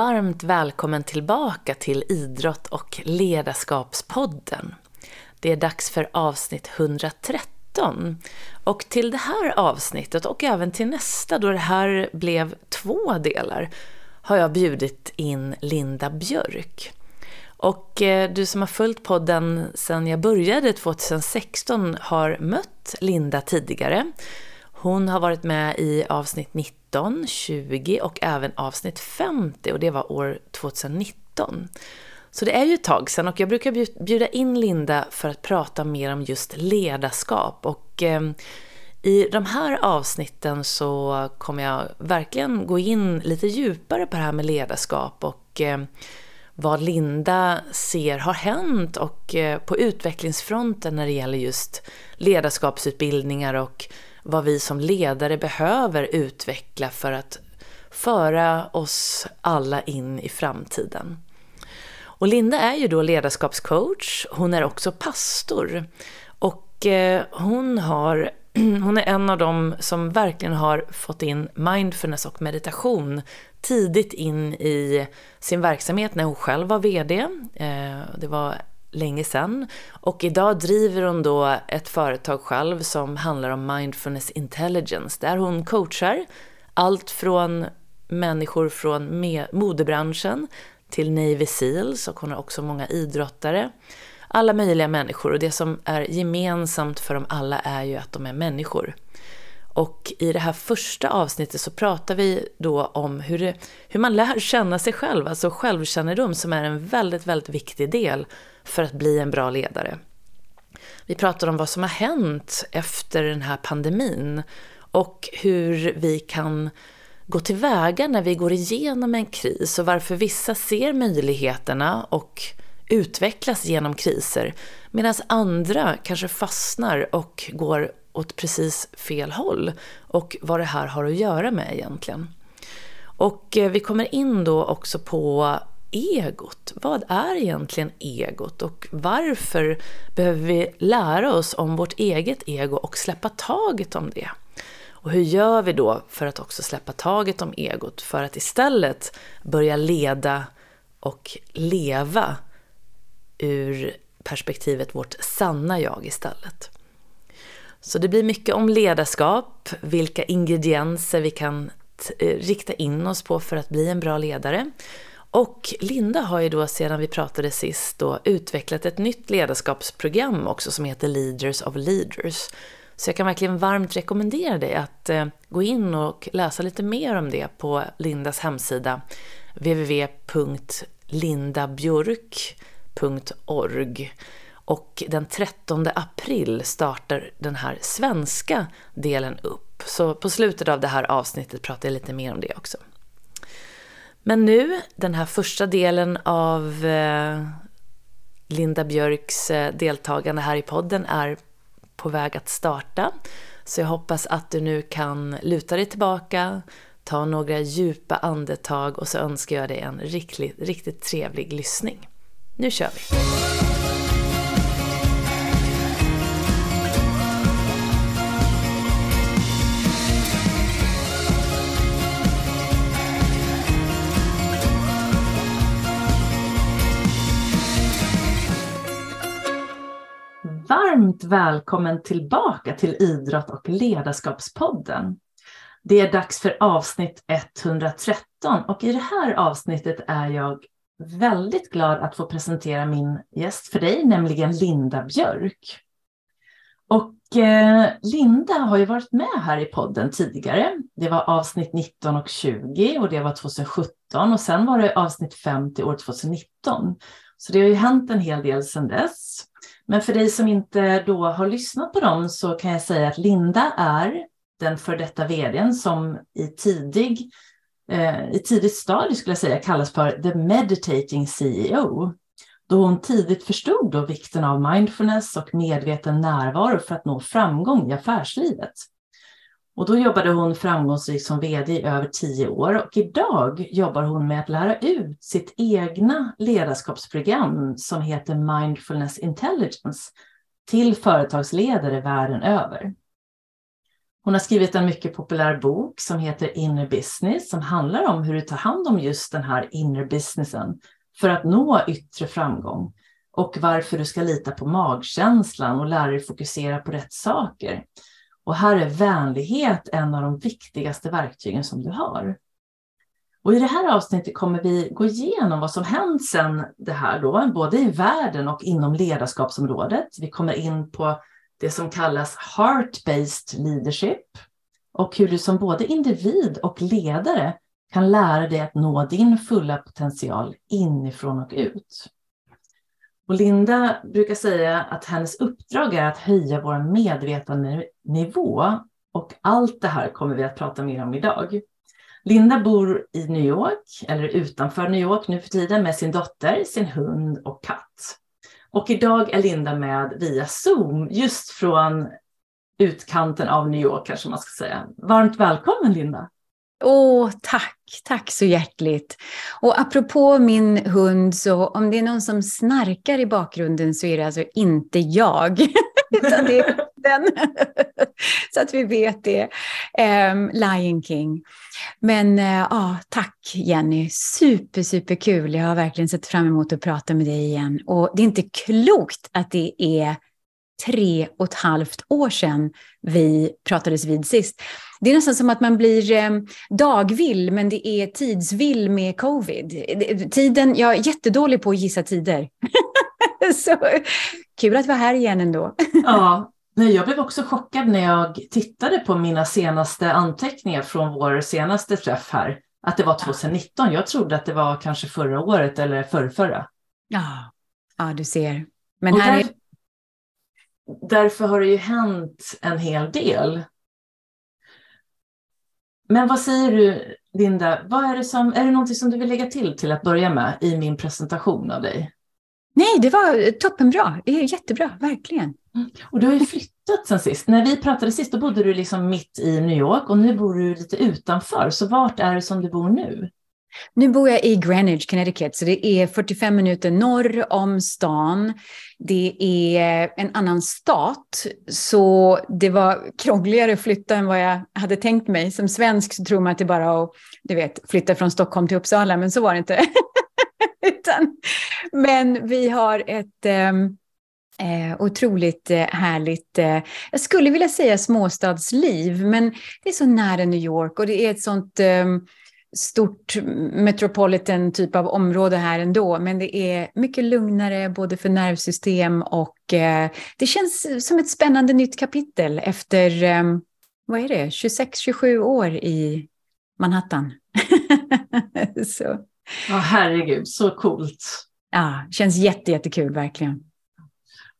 Varmt välkommen tillbaka till Idrott och ledarskapspodden. Det är dags för avsnitt 113. Och till det här avsnittet och även till nästa, då det här blev två delar, har jag bjudit in Linda Björk. Och eh, du som har följt podden sedan jag började 2016 har mött Linda tidigare. Hon har varit med i avsnitt 19, 20 och även avsnitt 50 och det var år 2019. Så det är ju ett tag sedan och jag brukar bjuda in Linda för att prata mer om just ledarskap och eh, i de här avsnitten så kommer jag verkligen gå in lite djupare på det här med ledarskap och eh, vad Linda ser har hänt och eh, på utvecklingsfronten när det gäller just ledarskapsutbildningar och vad vi som ledare behöver utveckla för att föra oss alla in i framtiden. Och Linda är ju då ledarskapscoach, hon är också pastor och eh, hon, har, hon är en av dem som verkligen har fått in mindfulness och meditation tidigt in i sin verksamhet när hon själv var VD. Eh, det var länge sedan. Och idag driver hon då ett företag själv som handlar om mindfulness intelligence där hon coachar allt från människor från modebranschen till Navy Seals och hon har också många idrottare. Alla möjliga människor och det som är gemensamt för dem alla är ju att de är människor. Och i det här första avsnittet så pratar vi då om hur, det, hur man lär känna sig själv, alltså självkännedom som är en väldigt, väldigt viktig del för att bli en bra ledare. Vi pratar om vad som har hänt efter den här pandemin och hur vi kan gå tillväga när vi går igenom en kris och varför vissa ser möjligheterna och utvecklas genom kriser medan andra kanske fastnar och går åt precis fel håll och vad det här har att göra med egentligen. Och eh, vi kommer in då också på egot. Vad är egentligen egot och varför behöver vi lära oss om vårt eget ego och släppa taget om det? Och hur gör vi då för att också släppa taget om egot för att istället börja leda och leva ur perspektivet vårt sanna jag istället? Så det blir mycket om ledarskap, vilka ingredienser vi kan eh, rikta in oss på för att bli en bra ledare. Och Linda har ju då sedan vi pratade sist då utvecklat ett nytt ledarskapsprogram också som heter Leaders of Leaders. Så jag kan verkligen varmt rekommendera dig att eh, gå in och läsa lite mer om det på Lindas hemsida www.lindabjörk.org. Och den 13 april startar den här svenska delen upp. Så på slutet av det här avsnittet pratar jag lite mer om det också. Men nu, den här första delen av eh, Linda Björks eh, deltagande här i podden är på väg att starta. Så jag hoppas att du nu kan luta dig tillbaka, ta några djupa andetag och så önskar jag dig en riktigt, riktigt trevlig lyssning. Nu kör vi! Varmt välkommen tillbaka till Idrott och ledarskapspodden. Det är dags för avsnitt 113 och i det här avsnittet är jag väldigt glad att få presentera min gäst för dig, nämligen Linda Björk. Och eh, Linda har ju varit med här i podden tidigare. Det var avsnitt 19 och 20 och det var 2017 och sen var det avsnitt 50 år 2019. Så det har ju hänt en hel del sedan dess. Men för dig som inte då har lyssnat på dem så kan jag säga att Linda är den för detta vdn som i tidig eh, i tidigt stadie skulle jag säga kallas för the meditating CEO. Då hon tidigt förstod då vikten av mindfulness och medveten närvaro för att nå framgång i affärslivet. Och då jobbade hon framgångsrikt som vd i över tio år och idag jobbar hon med att lära ut sitt egna ledarskapsprogram som heter Mindfulness Intelligence till företagsledare världen över. Hon har skrivit en mycket populär bok som heter Inner Business som handlar om hur du tar hand om just den här inner businessen för att nå yttre framgång och varför du ska lita på magkänslan och lära dig fokusera på rätt saker. Och här är vänlighet en av de viktigaste verktygen som du har. Och i det här avsnittet kommer vi gå igenom vad som hänt sedan det här då, både i världen och inom ledarskapsområdet. Vi kommer in på det som kallas heart-based leadership och hur du som både individ och ledare kan lära dig att nå din fulla potential inifrån och ut. Och Linda brukar säga att hennes uppdrag är att höja vår medvetandenivå och allt det här kommer vi att prata mer om idag. Linda bor i New York, eller utanför New York nu för tiden, med sin dotter, sin hund och katt. Och idag är Linda med via Zoom, just från utkanten av New York kanske man ska säga. Varmt välkommen Linda! Åh, tack, tack så hjärtligt. Och apropå min hund, så om det är någon som snarkar i bakgrunden så är det alltså inte jag, utan det är den. så att vi vet det. Um, Lion King. Men uh, tack Jenny, super, super kul. Jag har verkligen sett fram emot att prata med dig igen. Och det är inte klokt att det är tre och ett halvt år sedan vi pratades vid sist. Det är nästan som att man blir eh, dagvill, men det är tidsvill med covid. Tiden, jag är jättedålig på att gissa tider. Så kul att vara här igen ändå. ja, Nej, jag blev också chockad när jag tittade på mina senaste anteckningar från vår senaste träff här. Att det var 2019. Jag trodde att det var kanske förra året eller förrförra. Ja, ja du ser. Men här där, är... Därför har det ju hänt en hel del. Men vad säger du, Linda? Vad är, det som, är det någonting som du vill lägga till till att börja med i min presentation av dig? Nej, det var toppenbra. Det är jättebra, verkligen. Mm. Och du har ju flyttat sen sist. När vi pratade sist, då bodde du liksom mitt i New York och nu bor du lite utanför. Så vart är det som du bor nu? Nu bor jag i Greenwich, Connecticut, så det är 45 minuter norr om stan. Det är en annan stat, så det var krångligare att flytta än vad jag hade tänkt mig. Som svensk så tror man att det bara är att du vet, flytta från Stockholm till Uppsala, men så var det inte. Utan, men vi har ett ehm, eh, otroligt eh, härligt, eh, jag skulle vilja säga småstadsliv, men det är så nära New York och det är ett sånt eh, stort metropolitan typ av område här ändå, men det är mycket lugnare både för nervsystem och eh, det känns som ett spännande nytt kapitel efter, eh, vad är det, 26-27 år i Manhattan. så. Ja, herregud, så coolt. Ja, känns jätte, jättekul verkligen.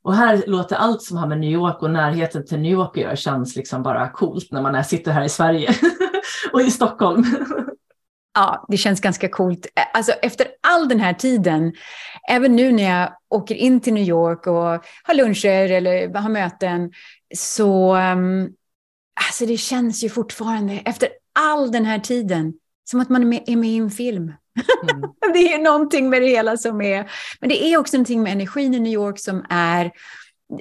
Och här låter allt som har med New York och närheten till New York att göra känns liksom bara coolt när man är, sitter här i Sverige och i Stockholm. Ja, det känns ganska coolt. Alltså efter all den här tiden, även nu när jag åker in till New York och har luncher eller har möten, så um, alltså det känns ju fortfarande, efter all den här tiden, som att man är med, är med i en film. Mm. det är någonting med det hela som är... Men det är också någonting med energin i New York som är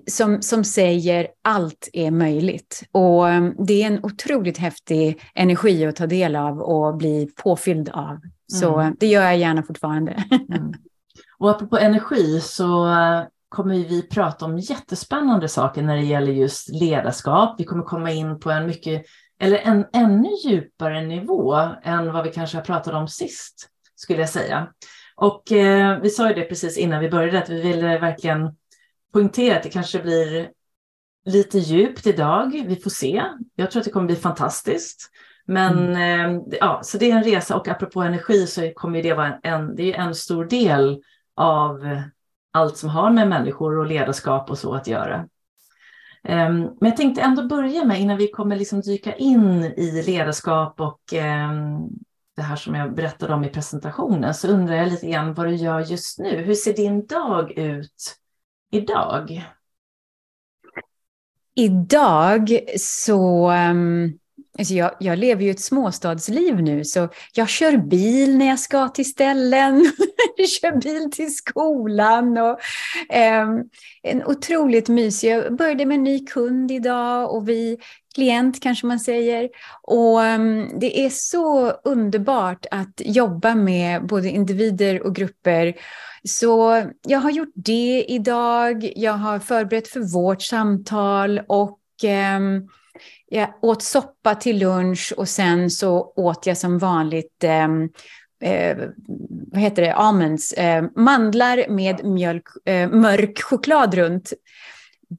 som, som säger allt är möjligt. Och um, det är en otroligt häftig energi att ta del av och bli påfylld av. Så mm. det gör jag gärna fortfarande. mm. Och apropå energi så uh, kommer vi prata om jättespännande saker när det gäller just ledarskap. Vi kommer komma in på en mycket, eller en ännu djupare nivå än vad vi kanske har pratat om sist skulle jag säga. Och eh, vi sa ju det precis innan vi började att vi ville verkligen poängtera att det kanske blir lite djupt idag. Vi får se. Jag tror att det kommer bli fantastiskt. Men mm. eh, ja, så det är en resa och apropå energi så kommer det vara en, det är en stor del av allt som har med människor och ledarskap och så att göra. Um, men jag tänkte ändå börja med, innan vi kommer liksom dyka in i ledarskap och um, det här som jag berättade om i presentationen så undrar jag lite grann vad du gör just nu. Hur ser din dag ut idag? Idag så ehm, alltså jag, jag lever ju ett småstadsliv nu, så jag kör bil när jag ska till ställen. jag kör bil till skolan. Och, eh, en otroligt mysig, jag började med en ny kund idag och vi klient kanske man säger. Och eh, det är så underbart att jobba med både individer och grupper. Så jag har gjort det idag. Jag har förberett för vårt samtal och um, jag åt soppa till lunch och sen så åt jag som vanligt um, eh, vad heter det, almonds, eh, mandlar med mjölk, eh, mörk choklad runt.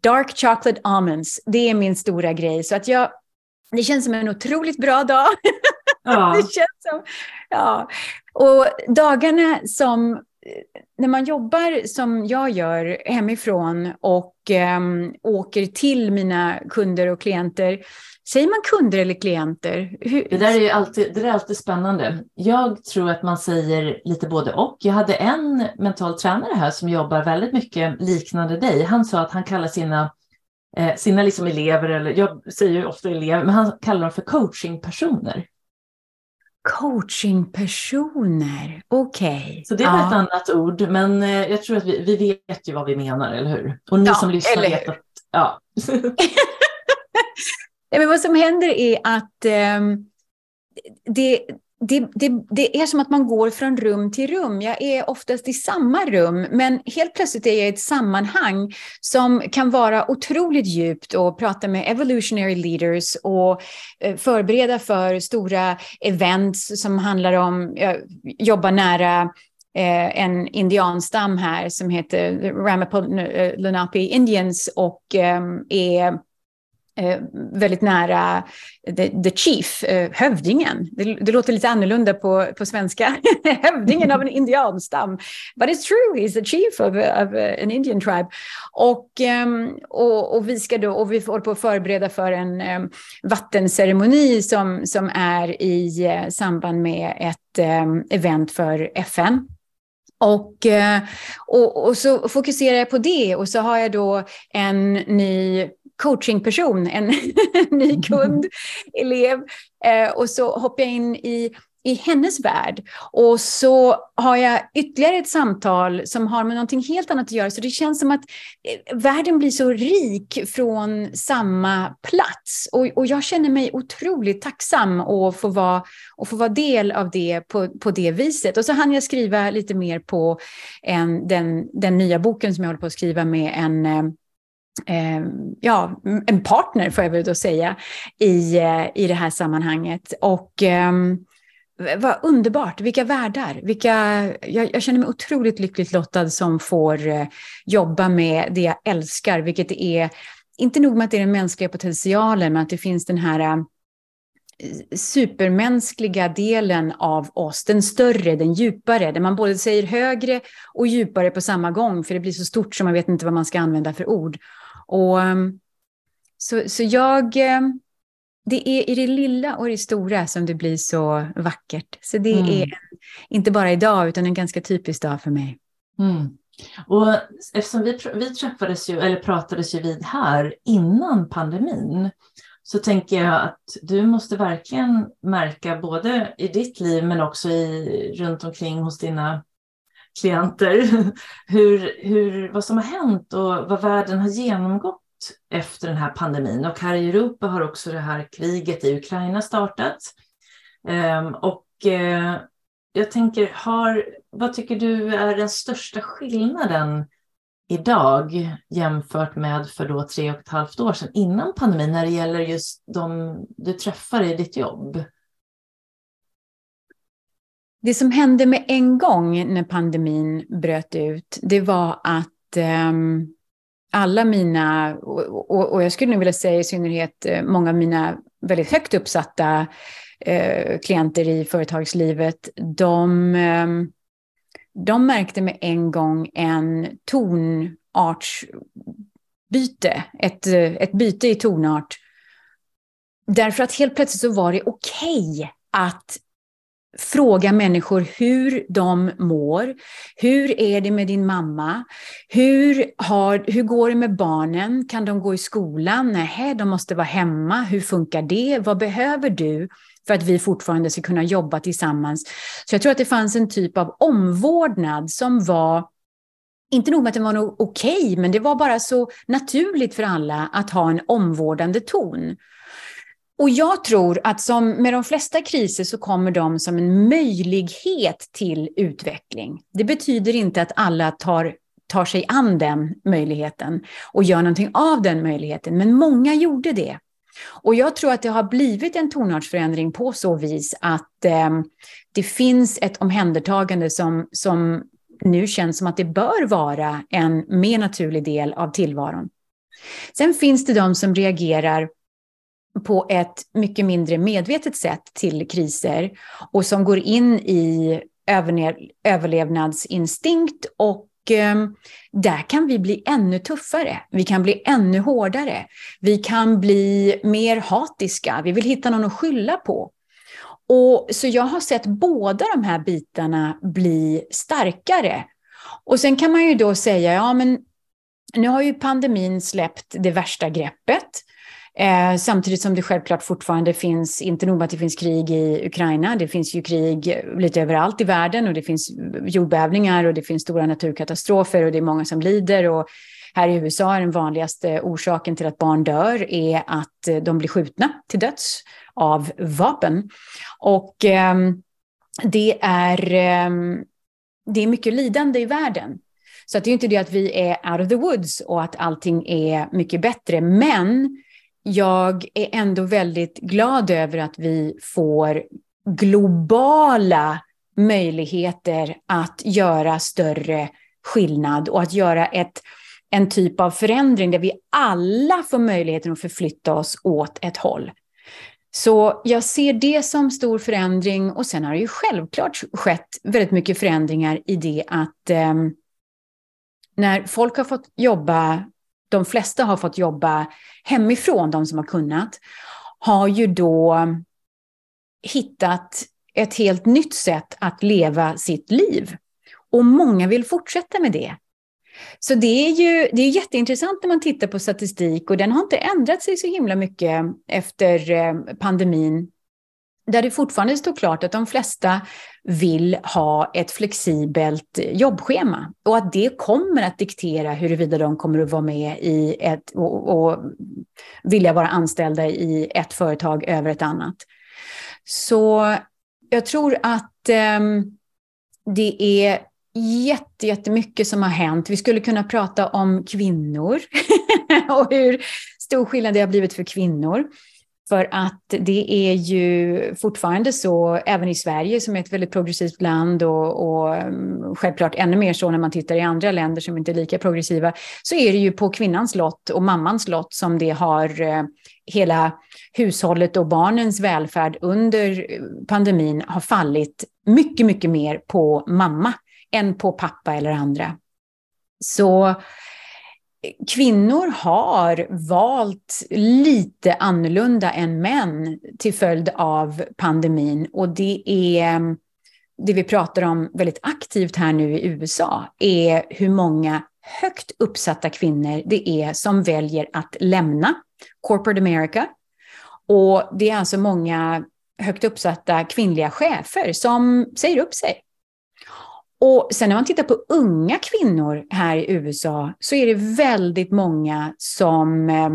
Dark chocolate almonds, det är min stora grej. Så att jag, det känns som en otroligt bra dag. Ja. det känns som, ja. Och dagarna som, när man jobbar som jag gör hemifrån och um, åker till mina kunder och klienter, Säger man kunder eller klienter? Hur... Det där är ju alltid, det är alltid spännande. Jag tror att man säger lite både och. Jag hade en mental tränare här som jobbar väldigt mycket liknande dig. Han sa att han kallar sina, eh, sina liksom elever, eller jag säger ju ofta elever, men han kallar dem för coachingpersoner. Coachingpersoner, okej. Okay. Så det var ja. ett annat ord, men eh, jag tror att vi, vi vet ju vad vi menar, eller hur? Och ni ja, som lyssnar vet att... Ja. men vad som händer är att eh, det, det, det, det, är som att man går från rum till rum. Jag är oftast i samma rum, men helt plötsligt är jag i ett sammanhang som kan vara otroligt djupt och prata med evolutionary leaders och eh, förbereda för stora events som handlar om, jag jobbar nära eh, en indianstam här som heter Ramapo Lenape Indians och eh, är Eh, väldigt nära the, the chief, eh, hövdingen. Det, det, låter lite annorlunda på, på svenska. hövdingen av en indianstam. But it's true, he's the chief of, of eh, an Indian tribe. Och, um, och, och, vi ska då, och vi håller på att förbereda för en um, vattenceremoni som, som är i uh, samband med ett um, event för FN. Och, och, och, så fokuserar jag på det och så har jag då en ny coachingperson, en ny kund, elev. Eh, och så hoppar jag in i, i hennes värld. Och så har jag ytterligare ett samtal som har med någonting helt annat att göra. Så det känns som att eh, världen blir så rik från samma plats. Och, och jag känner mig otroligt tacksam att få vara, att få vara del av det på, på det viset. Och så hann jag skriva lite mer på en, den, den nya boken som jag håller på att skriva med en eh, Eh, ja, en partner, får jag väl då säga, i, eh, i det här sammanhanget. Och eh, vad underbart, vilka världar. Vilka, jag, jag, känner mig otroligt lyckligt lottad som får eh, jobba med det jag älskar, vilket är, inte nog med att det är den mänskliga potentialen, men att det finns den här eh, supermänskliga delen av oss, den större, den djupare, där man både säger högre och djupare på samma gång, för det blir så stort så man vet inte vad man ska använda för ord. Och, ehm, så, så jag... Ehm, det är i det lilla och det stora som det blir så vackert. Så det mm. är inte bara idag, utan en ganska typisk dag för mig. Mm. Och eftersom vi, vi träffades ju, eller pratades ju vid här innan pandemin, så tänker jag att du måste verkligen märka både i ditt liv men också i, runt omkring hos dina klienter hur, hur, vad som har hänt och vad världen har genomgått efter den här pandemin. Och här i Europa har också det här kriget i Ukraina startat. Ehm, och eh, jag tänker, har, vad tycker du är den största skillnaden idag jämfört med för då tre och ett halvt år sedan innan pandemin när det gäller just de du träffar i ditt jobb? Det som hände med en gång när pandemin bröt ut, det var att um, alla mina, och, och, jag skulle nog vilja säga i synnerhet eh, många av mina väldigt högt uppsatta uh, klienter i företagslivet, de, um, de märkte med en gång en tonartsbyte, ett, eh, ett byte i tonart. Därför att helt plötsligt så var det okej okay att fråga människor hur de mår. Hur är det med din mamma? Hur, har, hur går det med barnen? Kan de gå i skolan? Nej, de måste vara hemma. Hur funkar det? Vad behöver du för att vi fortfarande ska kunna jobba tillsammans? Så jag tror att det fanns en typ av omvårdnad som var inte nog med att det var okej, okay, men det var bara så naturligt för alla att ha en omvårdande ton. Och jag tror att som med de flesta kriser så kommer de som en möjlighet till utveckling. Det betyder inte att alla tar, tar sig an den möjligheten och gör någonting av den möjligheten, men många gjorde det. Och jag tror att det har blivit en tonartsförändring på så vis att eh, det finns ett omhändertagande som, som nu känns som att det bör vara en mer naturlig del av tillvaron. Sen finns det de som reagerar på ett mycket mindre medvetet sätt till kriser och som går in i överlevnadsinstinkt och ehm, där kan vi bli ännu tuffare. Vi kan bli ännu hårdare. Vi kan bli mer hatiska. Vi vill hitta någon att skylla på. Och, så jag har sett båda de här bitarna bli starkare. Och sen kan man ju då säga, ja men nu har ju pandemin släppt det värsta greppet. Eh, samtidigt som det självklart fortfarande finns, inte nog med att det finns krig i Ukraina, det finns ju krig lite överallt i världen och det finns jordbävningar och det finns stora naturkatastrofer och det är många som lider. Och här i USA är den vanligaste orsaken till att barn dör är att eh, de blir skjutna till döds av vapen. Och eh, det, är, eh, det är mycket lidande i världen. Så det är inte det att vi är out of the woods och att allting är mycket bättre. Men jag är ändå väldigt glad över att vi får globala möjligheter att göra större skillnad och att göra ett, en typ av förändring där vi alla får möjligheten att förflytta oss åt ett håll. Så jag ser det som stor förändring och sen har det ju självklart skett väldigt mycket förändringar i det att eh, när folk har fått jobba de flesta har fått jobba hemifrån, de som har kunnat, har ju då hittat ett helt nytt sätt att leva sitt liv. Och många vill fortsätta med det. Så det är ju det är jätteintressant när man tittar på statistik och den har inte ändrat sig så himla mycket efter eh, pandemin där det fortfarande står klart att de flesta vill ha ett flexibelt jobbschema och att det kommer att diktera huruvida de kommer att vara med i ett och, och vilja vara anställda i ett företag över ett annat. Så jag tror att eh, det är jätte, jättemycket som har hänt. Vi skulle kunna prata om kvinnor och hur stor skillnad det har blivit för kvinnor. För att det är ju fortfarande så, även i Sverige som är ett väldigt progressivt land och, och mm, självklart ännu mer så när man tittar i andra länder som inte är lika progressiva, så är det ju på kvinnans lott och mammans lott som det har eh, hela hushållet och barnens välfärd under eh, pandemin har fallit mycket, mycket mer på mamma än på pappa eller andra. Så kvinnor har valt lite annorlunda än män till följd av pandemin. Och det är det vi pratar om väldigt aktivt här nu i USA är hur många högt uppsatta kvinnor det är som väljer att lämna corporate America. Och det är alltså många högt uppsatta kvinnliga chefer som säger upp sig. Och sen när man tittar på unga kvinnor här i USA så är det väldigt många som eh,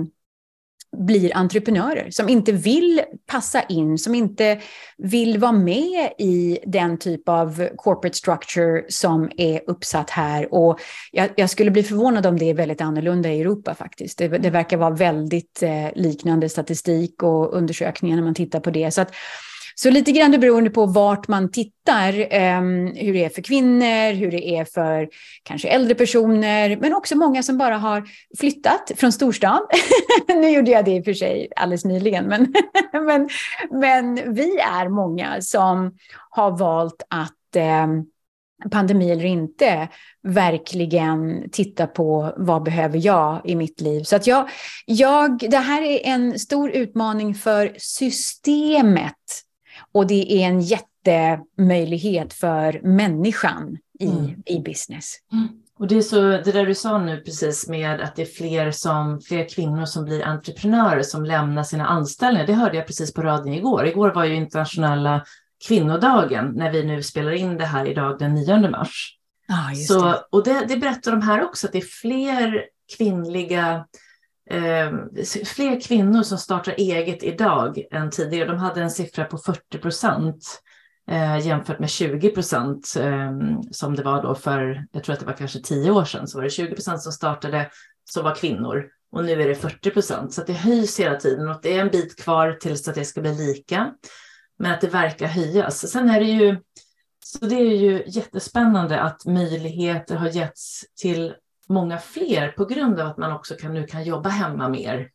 blir entreprenörer, som inte vill passa in, som inte vill vara med i den typ av corporate structure som är uppsatt här. Och jag, jag skulle bli förvånad om det är väldigt annorlunda i Europa faktiskt. Det, det verkar vara väldigt eh, liknande statistik och undersökningar när man tittar på det. Så att så lite grann det beroende på vart man tittar, eh, hur det är för kvinnor, hur det är för kanske äldre personer, men också många som bara har flyttat från storstan. nu gjorde jag det i och för sig alldeles nyligen, men, men, men vi är många som har valt att eh, pandemi eller inte, verkligen titta på vad behöver jag i mitt liv. Så att jag, jag, det här är en stor utmaning för systemet och det är en jätte jättemöjlighet för människan i, mm. i business. Mm. Och det är så, det där du sa nu precis med att det är fler, som, fler kvinnor som blir entreprenörer som lämnar sina anställningar. Det hörde jag precis på radion igår. Igår var ju internationella kvinnodagen när vi nu spelar in det här idag den 9 mars. Ah, så, det. Och det, det berättar de här också, att det är fler kvinnliga eh, fler kvinnor som startar eget idag än tidigare. De hade en siffra på 40 procent eh, jämfört med 20 procent eh, som det var då för, jag tror att det var kanske tio år sedan, så var det 20 procent som startade som var kvinnor och nu är det 40 procent. Så det höjs hela tiden och det är en bit kvar tills att det ska bli lika. Men att det verkar höjas. Sen är det ju, så det är ju jättespännande att möjligheter har getts till många fler på grund av att man också kan, nu kan jobba hemma mer.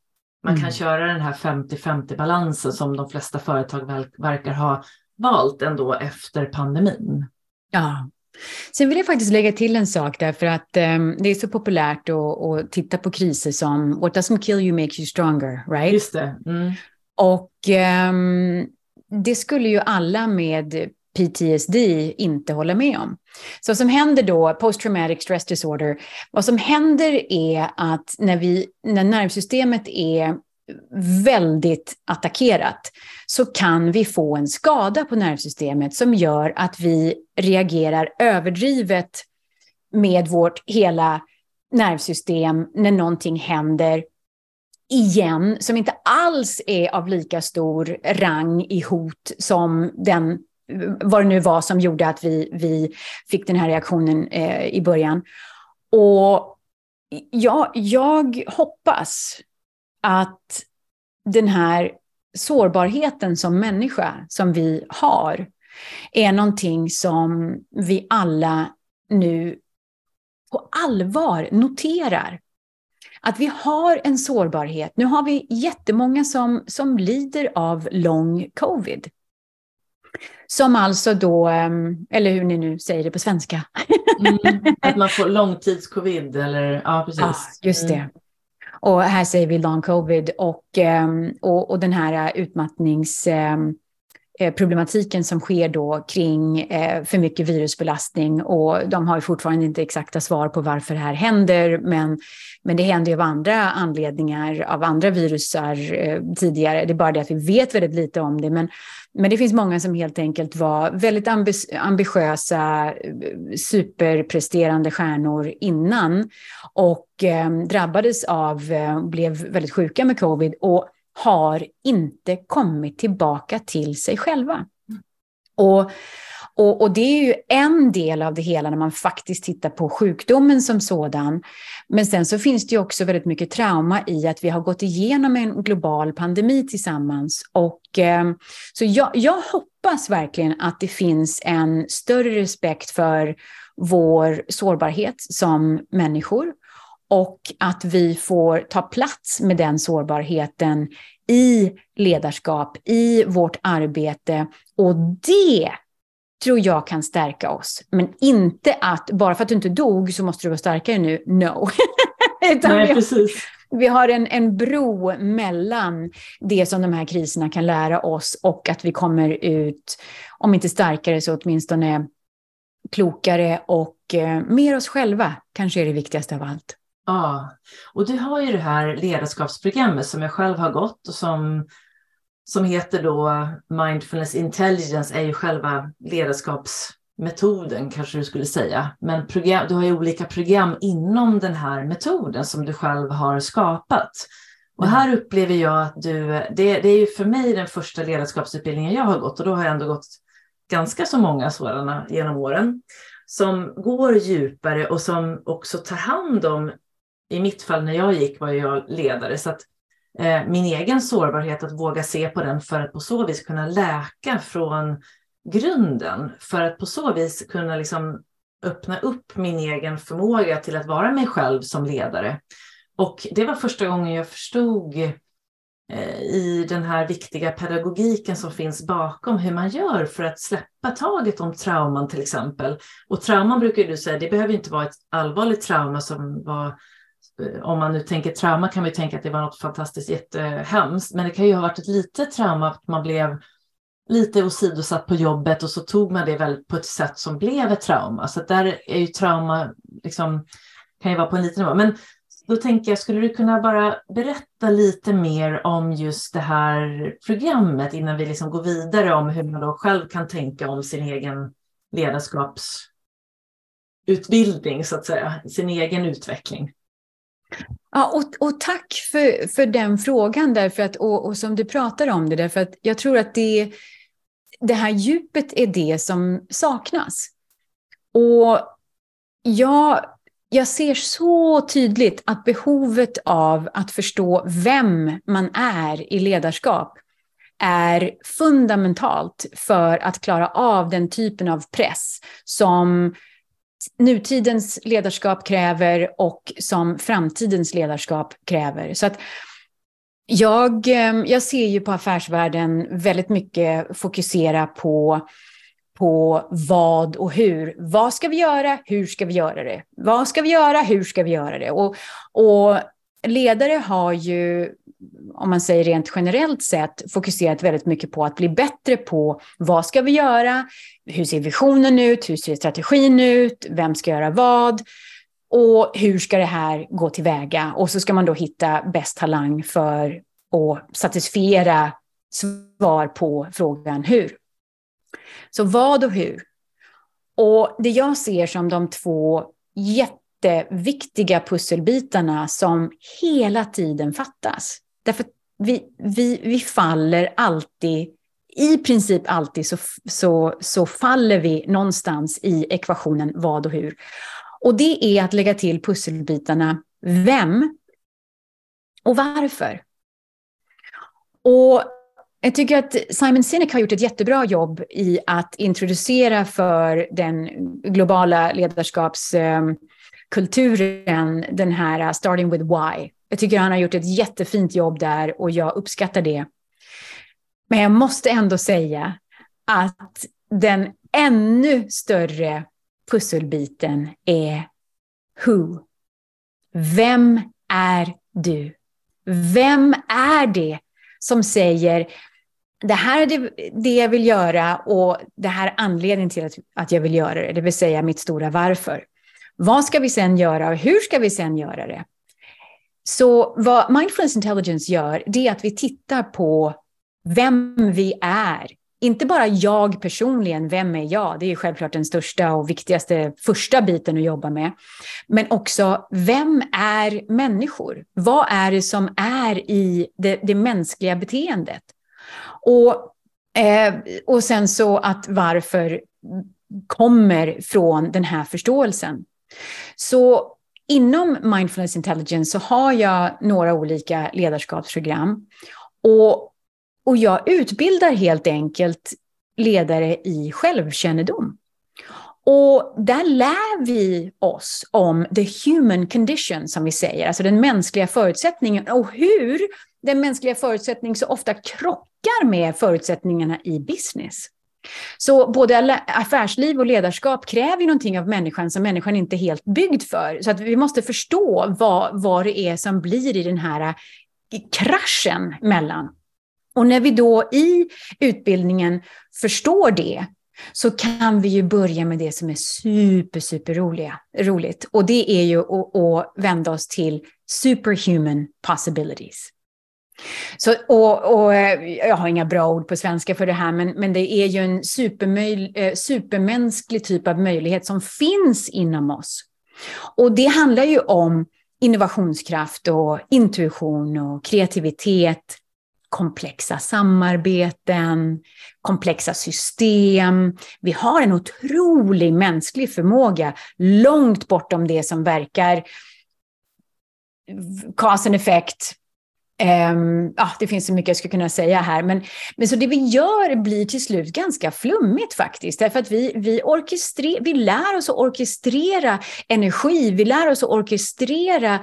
Man kan mm. köra den här 50-50 balansen som de flesta företag verkar ha valt ändå efter pandemin. Ja. Sen vill jag faktiskt lägga till en sak därför att um, det är så populärt att, att, titta på kriser som what doesn't kill you makes you stronger, right? Just det. Mm. Och um, det skulle ju alla med PTSD inte håller med om. Så vad som händer då, post traumatic stress disorder, vad som händer är att när, vi, när nervsystemet är väldigt attackerat så kan vi få en skada på nervsystemet som gör att vi reagerar överdrivet med vårt hela nervsystem när någonting händer igen som inte alls är av lika stor rang i hot som den vad det nu var som gjorde att vi, vi fick den här reaktionen eh, i början. Och jag, jag hoppas att den här sårbarheten som människa som vi har är någonting som vi alla nu på allvar noterar. Att vi har en sårbarhet. Nu har vi jättemånga som, som lider av lång covid. Som alltså då, ehm, eller hur ni nu säger det på svenska. Mm, att man får långtidscovid eller ja, precis. Ja, just det. Mm. Och här säger vi long covid och, ehm, och, och den här utmattnings ehm, eh, Eh, problematiken som sker då kring eh, för mycket virusbelastning och de har ju fortfarande inte exakta svar på varför det här händer men, men det händer ju av andra anledningar av andra virusar eh, tidigare. Det är bara det att vi vet väldigt lite om det men men det finns många som helt enkelt var väldigt ambitiösa, superpresterande stjärnor innan och eh, drabbades av, blev väldigt sjuka med covid och har inte kommit tillbaka till sig själva. Och och, och, det är ju en del av det hela när man faktiskt tittar på sjukdomen som sådan. Men sen så finns det ju också väldigt mycket trauma i att vi har gått igenom en global pandemi tillsammans. Och, eh, så jag, jag hoppas verkligen att det finns en större respekt för vår sårbarhet som människor och att vi får ta plats med den sårbarheten i ledarskap, i vårt arbete. Och det tror jag kan stärka oss. Men inte att bara för att du inte dog så måste du vara starkare nu. No. Nej, precis. Vi har en, en bro mellan det som de här kriserna kan lära oss och att vi kommer ut, om inte starkare så åtminstone klokare och eh, mer oss själva, kanske är det viktigaste av allt. Ja, och du har ju det här ledarskapsprogrammet som jag själv har gått och som som heter då Mindfulness Intelligence är ju själva ledarskapsmetoden kanske du skulle säga. Men program, du har ju olika program inom den här metoden som du själv har skapat. Och mm. här upplever jag att du, det, det är ju för mig den första ledarskapsutbildningen jag har gått och då har jag ändå gått ganska så många sådana genom åren som går djupare och som också tar hand om, i mitt fall när jag gick var jag ledare, så att Eh, min egen sårbarhet, att våga se på den för att på så vis kunna läka från grunden. För att på så vis kunna liksom öppna upp min egen förmåga till att vara mig själv som ledare. Och det var första gången jag förstod eh, i den här viktiga pedagogiken som finns bakom hur man gör för att släppa taget om trauman till exempel. Och trauman brukar du säga, det behöver inte vara ett allvarligt trauma som var om man nu tänker trauma kan man ju tänka att det var något fantastiskt jättehemskt, men det kan ju ha varit ett litet trauma att man blev lite åsidosatt på jobbet och så tog man det väl på ett sätt som blev ett trauma. Så där är ju trauma, liksom, kan ju vara på en liten nivå. Men då tänker jag, skulle du kunna bara berätta lite mer om just det här programmet innan vi liksom går vidare om hur man då själv kan tänka om sin egen ledarskapsutbildning, så att säga, sin egen utveckling? Ja, och, och tack för, för den frågan, därför att, och, och som du pratar om det, därför att jag tror att det, det här djupet är det som saknas. Och jag, jag ser så tydligt att behovet av att förstå vem man är i ledarskap är fundamentalt för att klara av den typen av press som nutidens ledarskap kräver och som framtidens ledarskap kräver. Så att jag, eh, jag ser ju på affärsvärlden väldigt mycket fokusera på, på vad och hur. Vad ska vi göra? Hur ska vi göra det? Vad ska vi göra? Hur ska vi göra det? Och, och ledare har ju, om man säger rent generellt sett, fokuserat väldigt mycket på att bli bättre på vad ska vi göra? Hur ser visionen ut? Hur ser strategin ut? Vem ska göra vad? Och hur ska det här gå tillväga? Och så ska man då hitta bäst talang för att satisfiera svar på frågan hur. Så vad och hur? Och det jag ser som de två jätteviktiga pusselbitarna som hela tiden fattas. Därför vi, vi, vi faller alltid, i princip alltid så, så, så faller vi någonstans i ekvationen vad och hur. Och det är att lägga till pusselbitarna vem och varför. Och jag tycker att Simon Sinek har gjort ett jättebra jobb i att introducera för den globala ledarskapskulturen eh, den här eh, starting with why. Jag tycker han har gjort ett jättefint jobb där och jag uppskattar det. Men jag måste ändå säga att den ännu större pusselbiten är who. Vem är du? Vem är det som säger det här är det, det jag vill göra och det här är anledningen till att, att jag vill göra det, det vill säga mitt stora varför. Vad ska vi sen göra och hur ska vi sen göra det? Så vad Mindfulness Intelligence gör, det är att vi tittar på vem vi är inte bara jag personligen, vem är jag? Det är självklart den största och viktigaste första biten att jobba med. Men också, vem är människor? Vad är det som är i det, det mänskliga beteendet? Och, eh, och sen så att varför kommer från den här förståelsen. Så inom Mindfulness Intelligence så har jag några olika ledarskapsprogram. Och och jag utbildar helt enkelt ledare i självkännedom. Och där lär vi oss om the human condition, som vi säger, alltså den mänskliga förutsättningen och hur den mänskliga förutsättningen så ofta krockar med förutsättningarna i business. Så både affärsliv och ledarskap kräver någonting av människan som människan inte är helt byggd för. Så att vi måste förstå vad, vad det är som blir i den här eh, kraschen mellan och när vi då i utbildningen förstår det, så kan vi ju börja med det som är super, super roliga, roligt. Och det är ju att, att vända oss till superhuman possibilities. Så, och, och, eh, jag har inga bra ord på svenska för det här, men, men det är ju en supermöj, eh, supermänsklig typ av möjlighet som finns inom oss. Och det handlar ju om innovationskraft och intuition och kreativitet, komplexa samarbeten, komplexa system. Vi har en otrolig mänsklig förmåga långt bortom det som verkar cause and effect. Um, ah, det finns så mycket jag skulle kunna säga här, men, men så det vi gör blir till slut ganska flummigt faktiskt, därför att vi, vi, vi lär oss att orkestrera energi, vi lär oss att orkestrera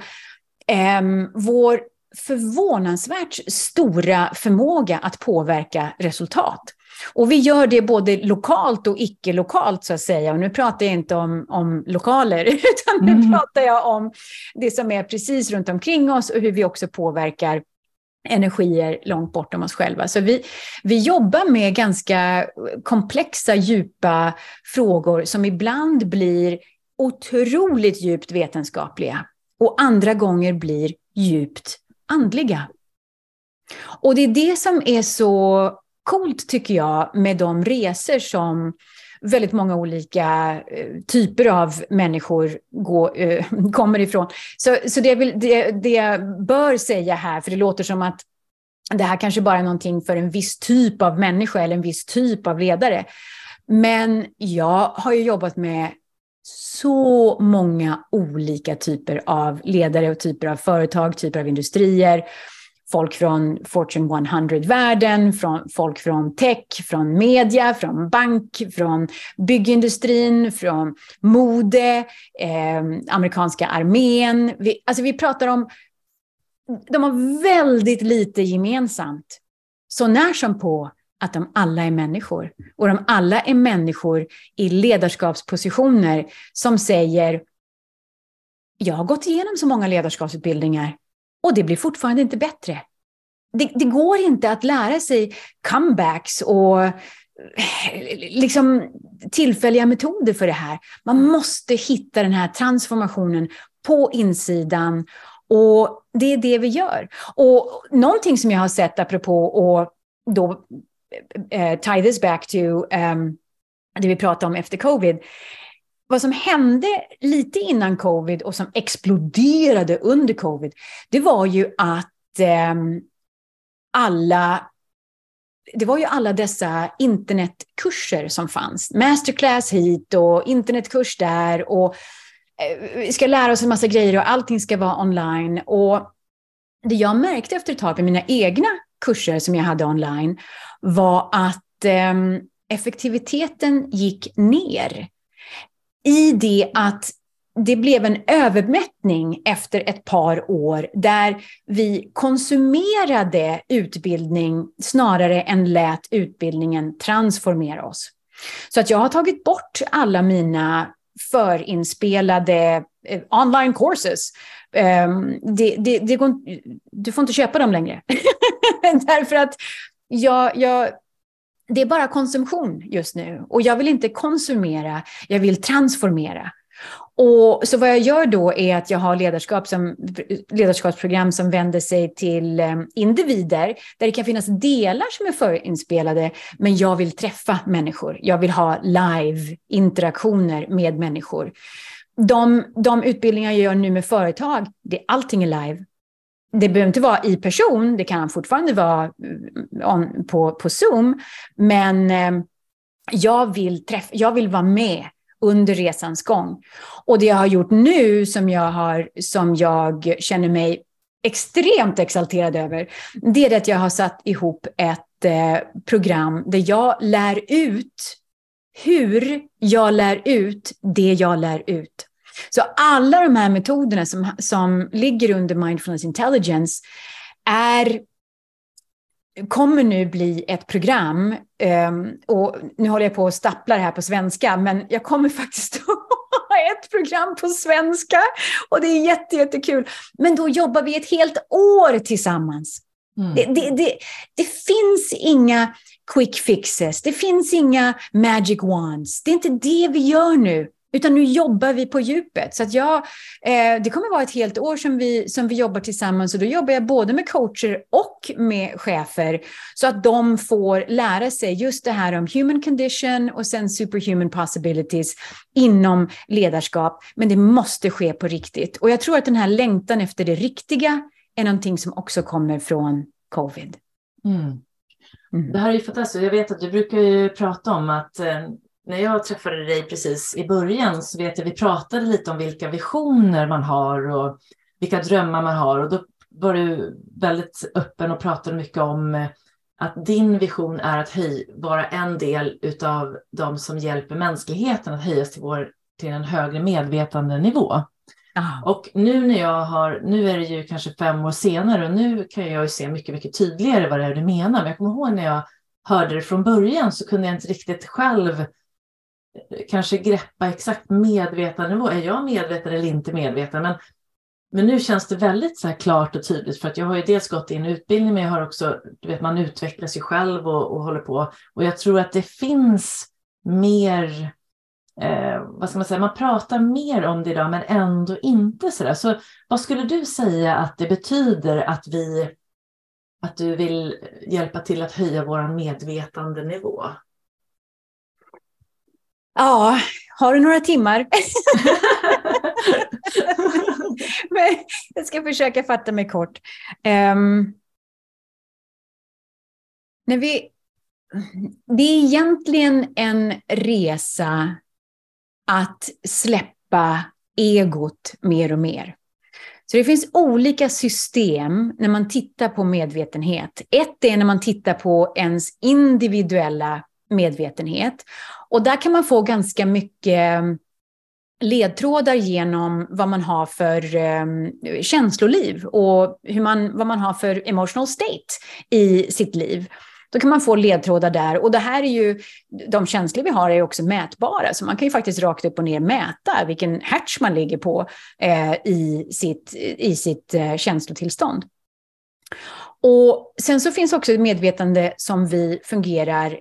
um, vår förvånansvärt stora förmåga att påverka resultat. Och vi gör det både lokalt och icke-lokalt så att säga. Och nu pratar jag inte om, om lokaler, utan nu mm. pratar jag om det som är precis runt omkring oss och hur vi också påverkar energier långt bortom oss själva. Så vi, vi jobbar med ganska komplexa, djupa frågor som ibland blir otroligt djupt vetenskapliga och andra gånger blir djupt andliga. Och det är det som är så coolt tycker jag med de resor som väldigt många olika eh, typer av människor gå, eh, kommer ifrån. Så, så det, vill, det, det jag bör säga här, för det låter som att det här kanske bara är någonting för en viss typ av människa eller en viss typ av ledare. Men jag har ju jobbat med så många olika typer av ledare och typer av företag, typer av industrier folk från Fortune 100-världen, från folk från tech, från media, från bank, från byggindustrin, från mode, eh, amerikanska armén. Vi, alltså vi pratar om, de har väldigt lite gemensamt. Så när som på att de alla är människor. Och de alla är människor i ledarskapspositioner som säger jag har gått igenom så många ledarskapsutbildningar och det blir fortfarande inte bättre. Det, det går inte att lära sig comebacks och eh, liksom tillfälliga metoder för det här. Man måste hitta den här transformationen på insidan och det är det vi gör. Och någonting som jag har sett apropå och då uh, tie this back to um, det vi pratade om efter covid vad som hände lite innan covid och som exploderade under covid, det var ju att eh, alla det var ju alla dessa internetkurser som fanns. Masterclass hit och internetkurs där och eh, vi ska lära oss en massa grejer och allting ska vara online. Och det jag märkte efter ett tag med mina egna kurser som jag hade online var att eh, effektiviteten gick ner i det att det blev en övermättning efter ett par år där vi konsumerade utbildning snarare än lät utbildningen transformera oss. Så att jag har tagit bort alla mina förinspelade eh, online courses. Um, det, det, det går, du får inte köpa dem längre. Därför att jag, jag det är bara konsumtion just nu. Och jag vill inte konsumera, jag vill transformera. Och så vad jag gör då är att jag har ledarskap som, ledarskapsprogram som vänder sig till ehm, individer, där det kan finnas delar som är förinspelade, men jag vill träffa människor. Jag vill ha live-interaktioner med människor. De, de utbildningar jag gör nu med företag, det, allting är live det behöver inte vara i person, det kan fortfarande vara eh, on, på, på Zoom, men eh, jag, vill träffa, jag vill vara med under resans gång. Och det jag har gjort nu som jag, har, som jag känner mig extremt exalterad över, det är att jag har satt ihop ett eh, program där jag lär ut hur jag lär ut det jag lär ut. Så alla de här metoderna som, som ligger under mindfulness intelligence är kommer nu bli ett program, um, och nu håller jag på att stappla det här på svenska, men jag kommer faktiskt att ha ett program på svenska och det är jätte, jättekul. Men då jobbar vi ett helt år tillsammans. Mm. Det, det, det, det, finns inga quick fixes, det finns inga magic wands. Det är inte det vi gör nu. Utan nu jobbar vi på djupet. Så att jag, eh, det kommer vara ett helt år som vi, som vi jobbar tillsammans. Och då jobbar jag både med coacher och med chefer. Så att de får lära sig just det här om human condition och sen superhuman possibilities inom ledarskap. Men det måste ske på riktigt. Och jag tror att den här längtan efter det riktiga är någonting som också kommer från covid. Mm. Mm. Det här är ju fantastiskt. Jag vet att du brukar ju prata om att eh, när jag träffade dig precis i början så vet jag vi pratade lite om vilka visioner man har och vilka drömmar man har och då var du väldigt öppen och pratade mycket om eh, att din vision är att höj, vara en del utav de som hjälper mänskligheten att höjas till, vår, till en högre medvetandenivå. Ah. Och nu när jag har, nu är det ju kanske fem år senare och nu kan jag ju se mycket, mycket tydligare vad det är du menar. Men jag kommer ihåg när jag hörde det från början så kunde jag inte riktigt själv kanske greppa exakt medvetandenivå. Är jag medveten eller inte medveten? Men men nu känns det väldigt så klart och tydligt för att jag har ju dels gått i en utbildning men jag har också, du vet man utvecklar sig själv och, och håller på. Och jag tror att det finns mer, eh, vad ska man säga, man pratar mer om det idag men ändå inte sådär. Så vad skulle du säga att det betyder att vi, att du vill hjälpa till att höja vår medvetandenivå? Ja, har du några timmar? Men jag ska försöka fatta mig kort. Um, när vi, det är egentligen en resa att släppa egot mer och mer. Så det finns olika system när man tittar på medvetenhet. Ett är när man tittar på ens individuella medvetenhet. Och där kan man få ganska mycket eh, ledtrådar genom vad man har för eh, känsloliv och hur man, vad man har för emotional state i sitt liv. Då kan man få ledtrådar där. Och det här är ju, de känslor vi har är också mätbara, så man kan ju faktiskt rakt upp och ner mäta vilken hertz man ligger på eh, i sitt, i sitt eh, känslotillstånd. Och sen så finns också ett medvetande som vi fungerar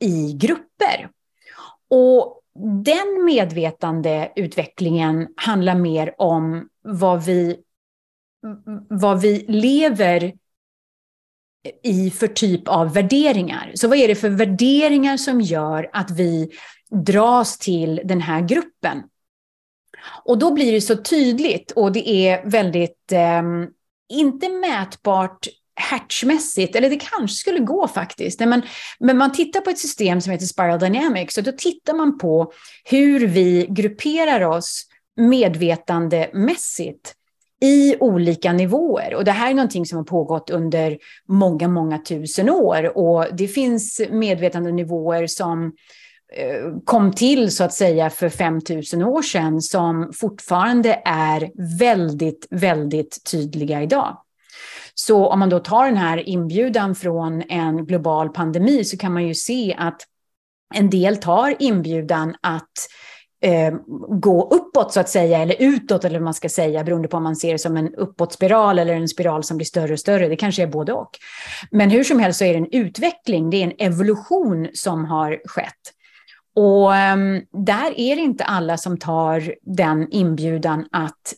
i grupper. Och den medvetandeutvecklingen handlar mer om vad vi, vad vi lever i för typ av värderingar. Så vad är det för värderingar som gör att vi dras till den här gruppen? Och då blir det så tydligt och det är väldigt, eh, inte mätbart hertzmässigt, eller det kanske skulle gå faktiskt. Men, men man tittar på ett system som heter Spiral Dynamics och då tittar man på hur vi grupperar oss medvetandemässigt i olika nivåer. Och det här är någonting som har pågått under många, många tusen år. Och det finns medvetandenivåer som eh, kom till så att säga för 5000 år sedan som fortfarande är väldigt, väldigt tydliga idag. Så om man då tar den här inbjudan från en global pandemi så kan man ju se att en del tar inbjudan att eh, gå uppåt så att säga, eller utåt eller vad man ska säga, beroende på om man ser det som en uppåtspiral eller en spiral som blir större och större. Det kanske är både och. Men hur som helst så är det en utveckling, det är en evolution som har skett. Och um, där är det inte alla som tar den inbjudan att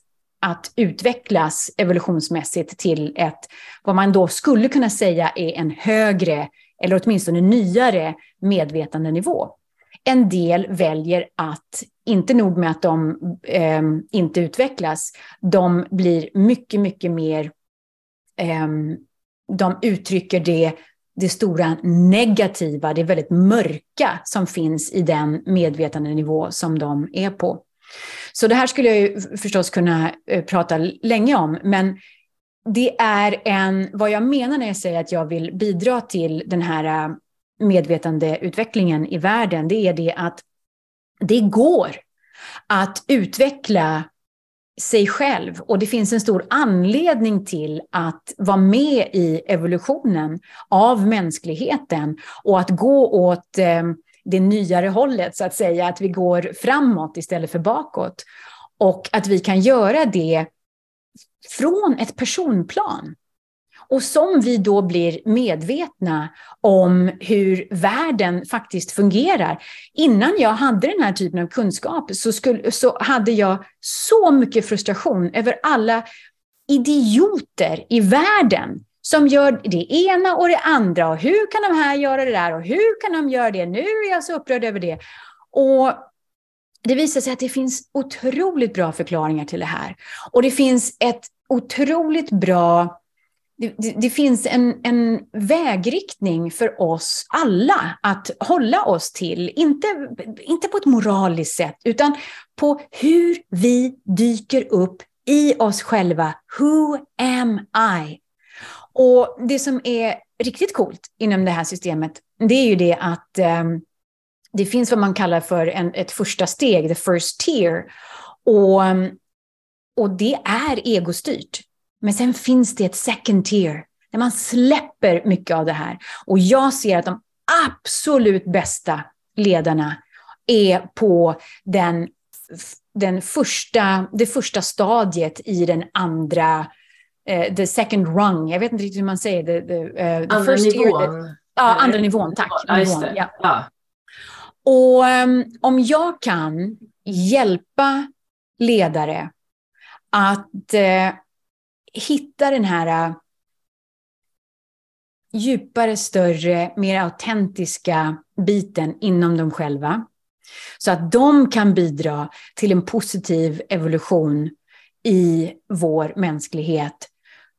att utvecklas evolutionsmässigt till ett, vad man då skulle kunna säga är en högre, eller åtminstone nyare medvetandenivå. En del väljer att, inte nog med att de eh, inte utvecklas, de blir mycket, mycket mer, eh, de uttrycker det, det stora negativa, det väldigt mörka som finns i den medvetandenivå som de är på. Så det här skulle jag ju förstås kunna eh, prata länge om, men det är en, vad jag menar när jag säger att jag vill bidra till den här eh, medvetandeutvecklingen i världen, det är det att det går att utveckla sig själv. Och det finns en stor anledning till att vara med i evolutionen av mänskligheten och att gå åt eh, det nyare hållet, så att säga, att vi går framåt istället för bakåt. Och att vi kan göra det från ett personplan. Och som vi då blir medvetna om hur världen faktiskt fungerar. Innan jag hade den här typen av kunskap så, skulle, så hade jag så mycket frustration över alla idioter i världen som gör det ena och det andra. Och hur kan de här göra det där? Och hur kan de göra det? Nu är jag så upprörd över det. Och det visar sig att det finns otroligt bra förklaringar till det här. Och det finns ett otroligt bra det, det, det, finns en, en vägriktning för oss alla att hålla oss till. Inte, inte på ett moraliskt sätt, utan på hur vi dyker upp i oss själva. Who am I? Och det som är riktigt coolt inom det här systemet, det är ju det att eh, det finns vad man kallar för en, ett första steg, the first tier. Och, och det är egostyrt. Men sen finns det ett second tier, där man släpper mycket av det här. Och jag ser att de absolut bästa ledarna är på den den första, det första stadiet i den andra, uh, the second rung, jag vet inte riktigt hur man säger det. The, uh, the andra first nivån. Year, ja, andra nivån, tack. Ja, nivån, ja. ja. Och um, om jag kan hjälpa ledare att uh, hitta den här uh, djupare, större, mer autentiska biten inom dem själva. Så att de kan bidra till en positiv evolution i vår mänsklighet.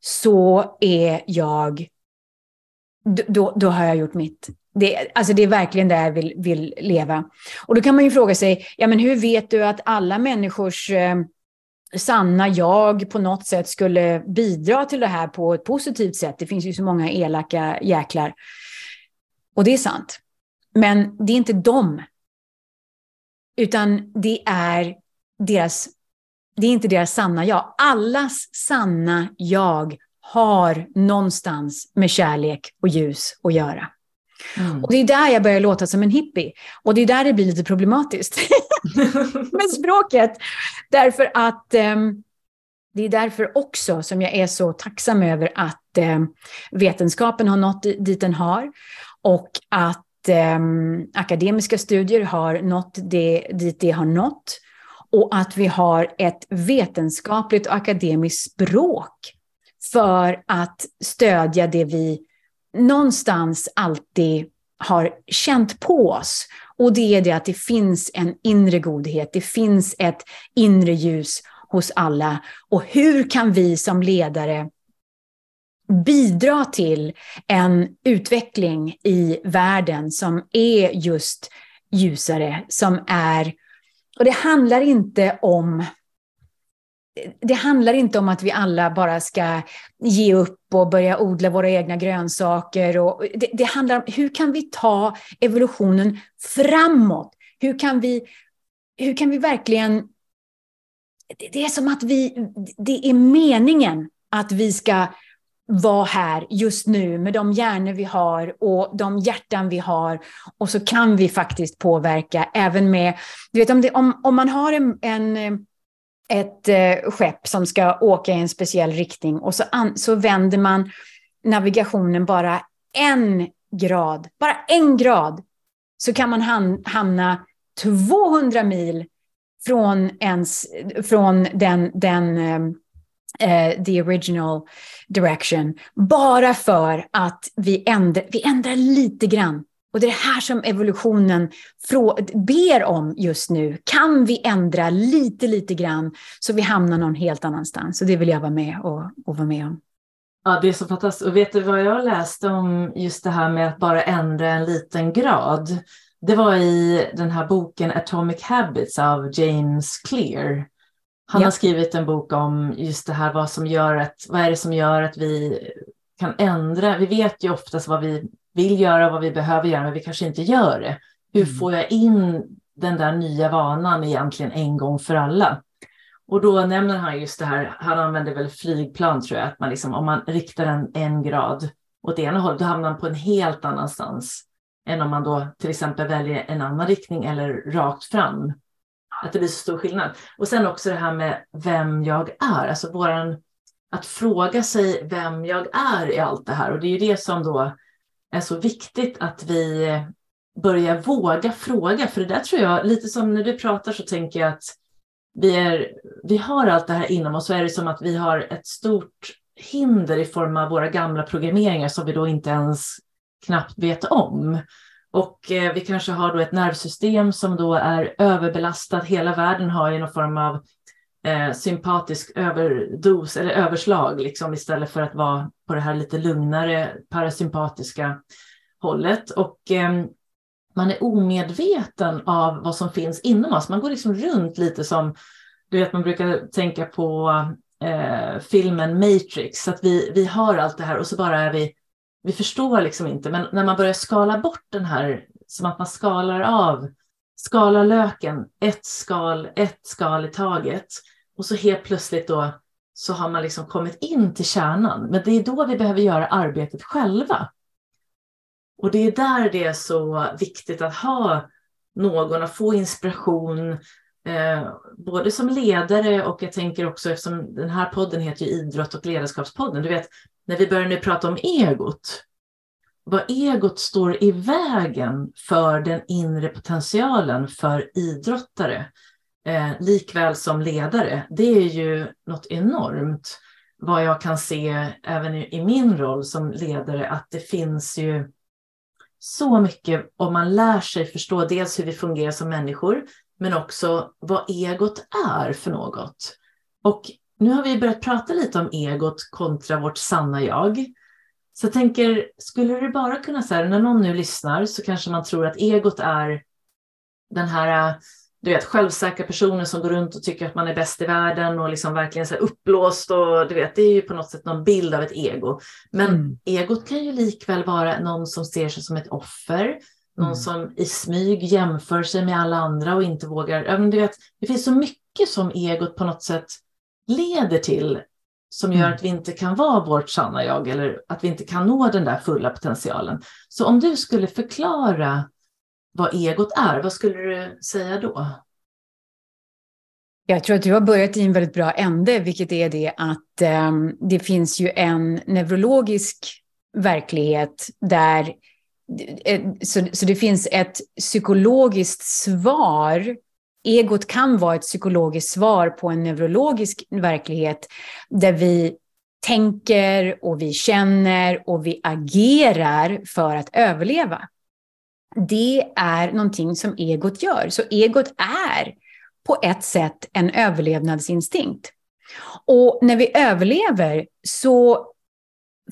Så är jag, då, då har jag gjort mitt. Det, alltså det är verkligen där jag vill, vill leva. Och då kan man ju fråga sig, ja men hur vet du att alla människors eh, sanna jag på något sätt skulle bidra till det här på ett positivt sätt? Det finns ju så många elaka jäklar. Och det är sant. Men det är inte dem. Utan det är deras, det är inte deras sanna jag. Allas sanna jag har någonstans med kärlek och ljus att göra. Mm. Och det är där jag börjar låta som en hippie. Och det är där det blir lite problematiskt med språket. Därför att um, det är därför också som jag är så tacksam över att um, vetenskapen har nått dit den har. Och att um, akademiska studier har nått det, dit det har nått. Och att vi har ett vetenskapligt och akademiskt språk för att stödja det vi någonstans alltid har känt på oss. Och det är det att det finns en inre godhet, det finns ett inre ljus hos alla. Och hur kan vi som ledare bidra till en utveckling i världen som är just ljusare, som är... Och det handlar inte om det handlar inte om att vi alla bara ska ge upp och börja odla våra egna grönsaker. Och det, det handlar om hur kan vi ta evolutionen framåt? Hur kan vi, hur kan vi verkligen... Det är som att vi, det är meningen att vi ska vara här just nu med de hjärnor vi har och de hjärtan vi har. Och så kan vi faktiskt påverka även med, du vet om, det, om, om man har en, en ett eh, skepp som ska åka i en speciell riktning och så, an, så vänder man navigationen bara en grad, bara en grad, så kan man ham hamna 200 mil från, ens, från den, den eh, eh, the original direction. Bara för att vi ändrar, vi ändrar lite grann och det är det här som evolutionen ber om just nu. Kan vi ändra lite, lite grann så vi hamnar någon helt annanstans? Och det vill jag vara med och, och vara med om. Ja, det är så fantastiskt. Och vet du vad jag läste om just det här med att bara ändra en liten grad? Det var i den här boken Atomic Habits av James Clear. Han ja. har skrivit en bok om just det här, vad som gör att, vad är det som gör att vi kan ändra? Vi vet ju oftast vad vi vill göra, vad vi behöver göra, men vi kanske inte gör det. Hur mm. får jag in den där nya vanan egentligen en gång för alla? Och då nämner han just det här, han använder väl flygplan tror jag, att man liksom, om man riktar den en grad åt ena hållet, då hamnar man på en helt annanstans än om man då till exempel väljer en annan riktning eller rakt fram. Att det blir så stor skillnad. Och sen också det här med vem jag är, alltså våran, att fråga sig vem jag är i allt det här. Och det är ju det som då är så viktigt att vi börjar våga fråga. För det där tror jag, lite som när du pratar så tänker jag att vi, är, vi har allt det här inom oss så är det som att vi har ett stort hinder i form av våra gamla programmeringar som vi då inte ens knappt vet om. Och eh, vi kanske har då ett nervsystem som då är överbelastat. Hela världen har ju någon form av eh, sympatisk överdos eller överslag liksom, istället för att vara på det här lite lugnare parasympatiska hållet. Och eh, man är omedveten av vad som finns inom oss. Man går liksom runt lite som, du vet man brukar tänka på eh, filmen Matrix, att vi, vi har allt det här och så bara är vi, vi förstår liksom inte. Men när man börjar skala bort den här, som att man skalar av, skalar löken, ett skal, ett skal i taget. Och så helt plötsligt då så har man liksom kommit in till kärnan. Men det är då vi behöver göra arbetet själva. Och det är där det är så viktigt att ha någon, att få inspiration, eh, både som ledare och jag tänker också eftersom den här podden heter ju Idrott och ledarskapspodden. Du vet, när vi börjar nu prata om egot, vad egot står i vägen för den inre potentialen för idrottare, eh, likväl som ledare, det är ju något enormt. Vad jag kan se även i, i min roll som ledare, att det finns ju så mycket om man lär sig förstå dels hur vi fungerar som människor, men också vad egot är för något. Och nu har vi börjat prata lite om egot kontra vårt sanna jag. Så jag tänker, skulle du bara kunna säga, när någon nu lyssnar så kanske man tror att egot är den här du vet, självsäkra personen som går runt och tycker att man är bäst i världen och liksom verkligen så uppblåst och du vet, det är ju på något sätt någon bild av ett ego. Men mm. egot kan ju likväl vara någon som ser sig som ett offer, någon mm. som i smyg jämför sig med alla andra och inte vågar. Du vet, det finns så mycket som egot på något sätt leder till som gör mm. att vi inte kan vara vårt sanna jag eller att vi inte kan nå den där fulla potentialen. Så om du skulle förklara vad egot är, vad skulle du säga då? Jag tror att du har börjat i en väldigt bra ände, vilket är det att eh, det finns ju en neurologisk verklighet där eh, så, så det finns ett psykologiskt svar. Egot kan vara ett psykologiskt svar på en neurologisk verklighet där vi tänker och vi känner och vi agerar för att överleva det är någonting som egot gör. Så egot är på ett sätt en överlevnadsinstinkt. Och när vi överlever så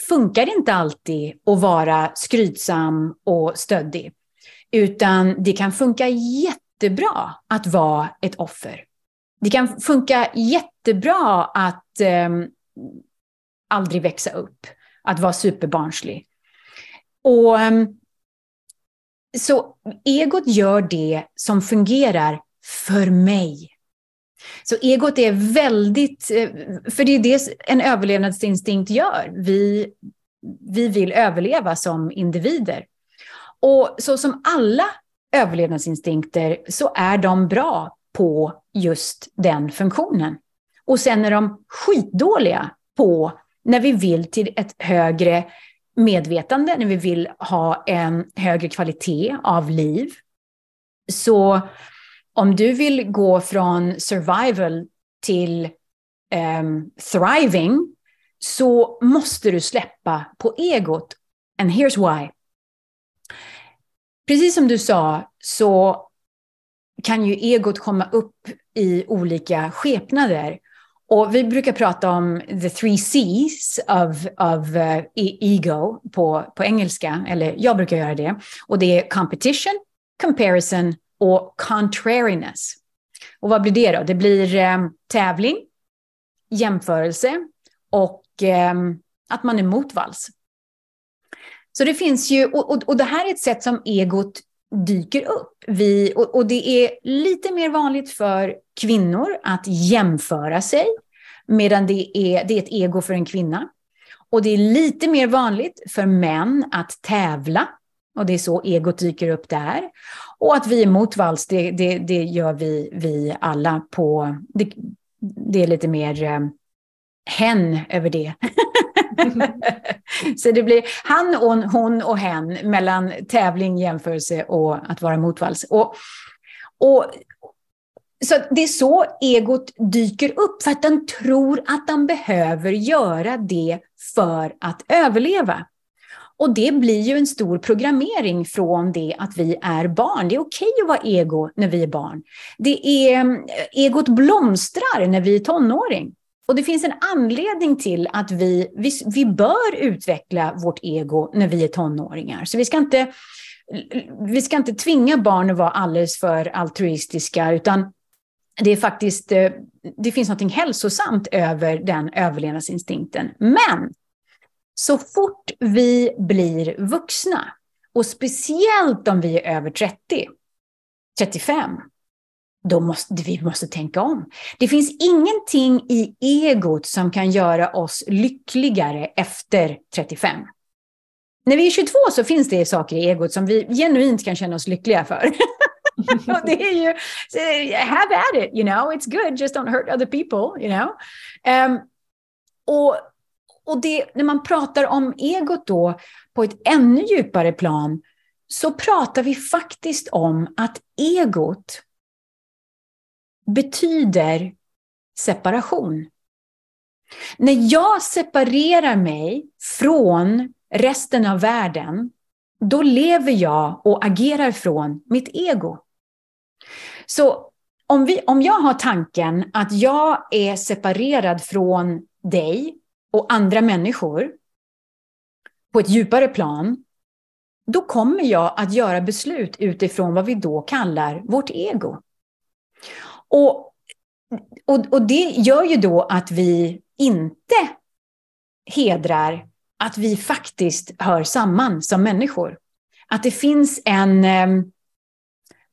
funkar det inte alltid att vara skrytsam och stöddig. Utan det kan funka jättebra att vara ett offer. Det kan funka jättebra att eh, aldrig växa upp, att vara superbarnslig. Och ehm, så egot gör det som fungerar för mig. Så egot är väldigt, eh, för det är det en överlevnadsinstinkt gör. Vi, vi vill överleva som individer. Och så som alla överlevnadsinstinkter så är de bra på just den funktionen. Och sen är de skitdåliga på när vi vill till ett högre medvetande, när vi vill ha en högre kvalitet av liv. Så om du vill gå från survival till um, thriving så måste du släppa på egot. And here's why. Precis som du sa så kan ju egot komma upp i olika skepnader. Och vi brukar prata om the three C's of, of uh, ego på, på engelska, eller jag brukar göra det. Och det är competition, comparison och contrariness. Och vad blir det då? Det blir um, tävling, jämförelse och um, att man är motvalls. Så det finns ju, och, och, och, det här är ett sätt som egot dyker upp. Vi, och, och, det är lite mer vanligt för kvinnor att jämföra sig, medan det är, det är ett ego för en kvinna. Och det är lite mer vanligt för män att tävla, och det är så egot dyker upp där. Och att vi är motvalls, det, det, det gör vi, vi alla på... Det, det är lite mer eh, hen över det. så det blir han, hon, hon och hen mellan tävling, jämförelse och att vara motvalls. Och, och, så det är så egot dyker upp, för att den tror att den behöver göra det för att överleva. Och det blir ju en stor programmering från det att vi är barn. Det är okej att vara ego när vi är barn. Det är, egot blomstrar när vi är tonåring. Och det finns en anledning till att vi, vi, vi bör utveckla vårt ego när vi är tonåringar. Så vi ska inte, vi ska inte tvinga barn att vara alldeles för altruistiska, utan det är faktiskt, eh, det finns något hälsosamt över den överlevnadsinstinkten. Men så fort vi blir vuxna, och speciellt om vi är över 30, 35, då måste vi måste tänka om. Det finns ingenting i egot som kan göra oss lyckligare efter 35. När vi är 22 så finns det saker i egot som vi genuint kan känna oss lyckliga för. det är ju, have at it, you know, it's good, just don't hurt other people, you know. Um, och och det, när man pratar om egot då på ett ännu djupare plan så pratar vi faktiskt om att egot betyder separation. När jag separerar mig från resten av världen, då lever jag och agerar från mitt ego. Så om, vi, om jag har tanken att jag är separerad från dig och andra människor på ett djupare plan, då kommer jag att göra beslut utifrån vad vi då kallar vårt ego. Och, och, och det gör ju då att vi inte hedrar att vi faktiskt hör samman som människor. Att det finns en eh,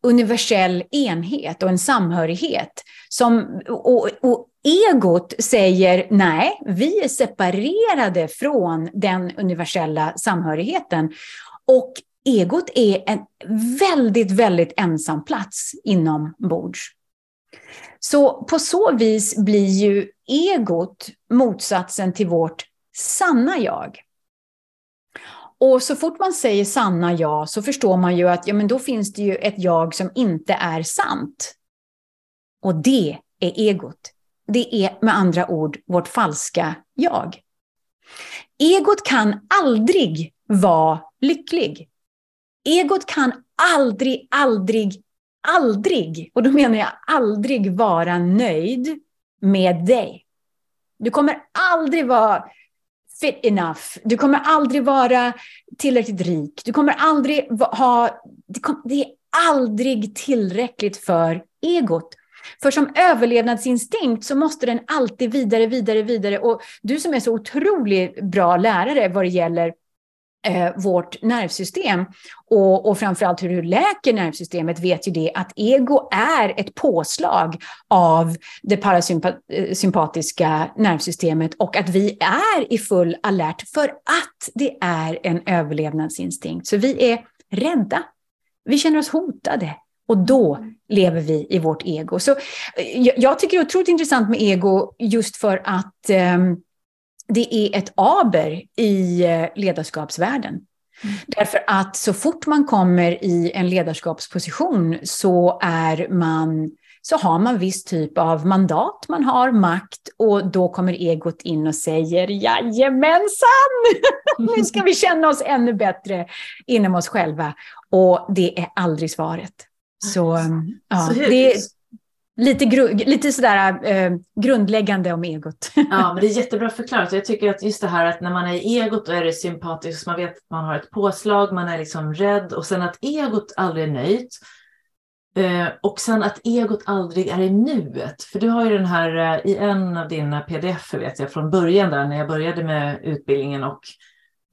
universell enhet och en samhörighet. Som, och, och egot säger nej, vi är separerade från den universella samhörigheten. Och egot är en väldigt, väldigt ensam plats inombords. Så på så vis blir ju egot motsatsen till vårt sanna jag. Och så fort man säger sanna jag så förstår man ju att ja, men då finns det ju ett jag som inte är sant. Och det är egot. Det är med andra ord vårt falska jag. Egot kan aldrig vara lycklig. Egot kan aldrig, aldrig, aldrig, och då menar jag aldrig vara nöjd med dig. Du kommer aldrig vara fit enough. Du kommer aldrig vara tillräckligt rik. Du kommer aldrig ha... Det är aldrig tillräckligt för egot. För som överlevnadsinstinkt så måste den alltid vidare, vidare, vidare. Och du som är så otroligt bra lärare vad det gäller eh, vårt nervsystem och, och framförallt hur du läker nervsystemet vet ju det att ego är ett påslag av det parasympatiska eh, nervsystemet och att vi är i full alert för att det är en överlevnadsinstinkt. Så vi är rädda. Vi känner oss hotade. Och då lever vi i vårt ego. Så eh, jag, jag tycker det är otroligt intressant med ego just för att eh, det är ett aber i eh, ledarskapsvärlden. Mm. Därför att så fort man kommer i en ledarskapsposition så är man så har man viss typ av mandat, man har makt och då kommer egot in och säger jajamensan, nu ska vi känna oss ännu bättre inom oss själva. Och det är aldrig svaret. Så, ja, så det är lite, gru, lite sådär eh, grundläggande om egot. ja, men det är jättebra förklarat. Jag tycker att just det här att när man är i egot då är det sympatiskt, man vet att man har ett påslag, man är liksom rädd och sen att egot aldrig är nöjt. Eh, och sen att egot aldrig är i nuet. För du har ju den här eh, i en av dina pdf vet jag från början där när jag började med utbildningen och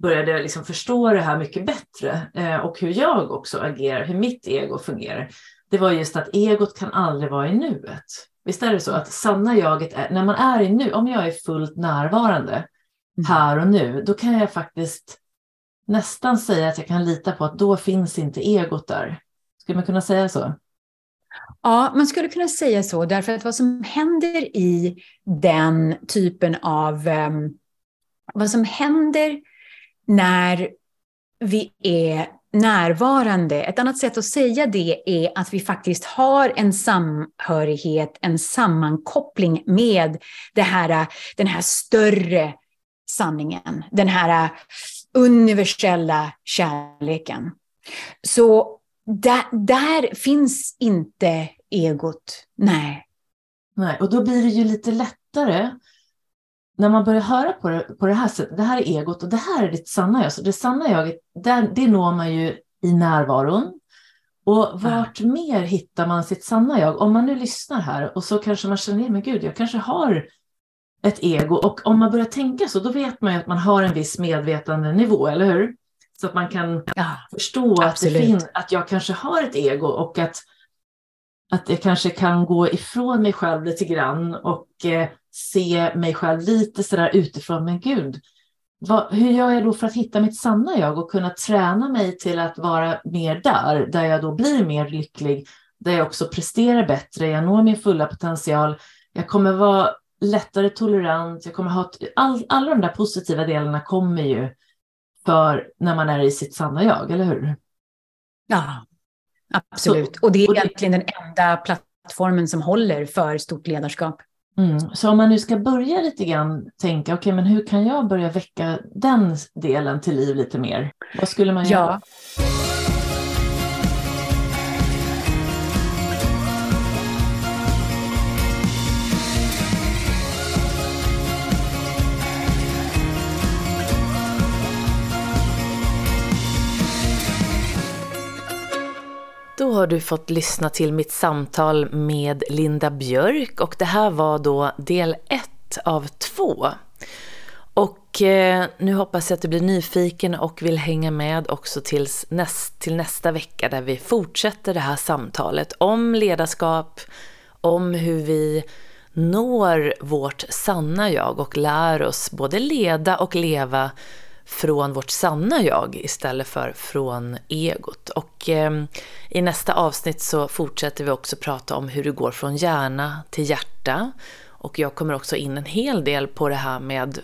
började liksom förstå det här mycket bättre eh, och hur jag också agerar, hur mitt ego fungerar. Det var just att egot kan aldrig vara i nuet. Visst är det så att sanna jaget är, när man är i nu, om jag är fullt närvarande mm. här och nu, då kan jag faktiskt nästan säga att jag kan lita på att då finns inte egot där. Skulle man kunna säga så? Ja, man skulle kunna säga så, därför att vad som händer i den typen av... Um, vad som händer när vi är närvarande. Ett annat sätt att säga det är att vi faktiskt har en samhörighet, en sammankoppling med det här, den här större sanningen, den här universella kärleken. Så där, där finns inte egot. Nej. Nej, och då blir det ju lite lättare när man börjar höra på det, på det här sättet, det här är egot och det här är ditt sanna jag. Så det sanna jaget, det når man ju i närvaron. Och vart mm. mer hittar man sitt sanna jag? Om man nu lyssnar här och så kanske man känner, men gud, jag kanske har ett ego. Och om man börjar tänka så, då vet man ju att man har en viss medvetandenivå, eller hur? Så att man kan ja, förstå att, det finns, att jag kanske har ett ego och att, att jag kanske kan gå ifrån mig själv lite grann och eh, se mig själv lite sådär utifrån, men gud, vad, hur gör jag då för att hitta mitt sanna jag och kunna träna mig till att vara mer där, där jag då blir mer lycklig där jag också presterar bättre, jag når min fulla potential, jag kommer vara lättare tolerant, jag kommer ha, all, alla de där positiva delarna kommer ju för när man är i sitt sanna jag, eller hur? Ja, absolut. Så, och det är och det, egentligen den enda plattformen som håller för stort ledarskap. Mm. Så om man nu ska börja lite grann tänka, okej, okay, men hur kan jag börja väcka den delen till liv lite mer? Vad skulle man göra? Då har du fått lyssna till mitt samtal med Linda Björk och det här var då del ett av två. Och eh, nu hoppas jag att du blir nyfiken och vill hänga med också tills näst, till nästa vecka där vi fortsätter det här samtalet om ledarskap, om hur vi når vårt sanna jag och lär oss både leda och leva från vårt sanna jag istället för från egot. Och eh, i nästa avsnitt så fortsätter vi också prata om hur det går från hjärna till hjärta. Och jag kommer också in en hel del på det här med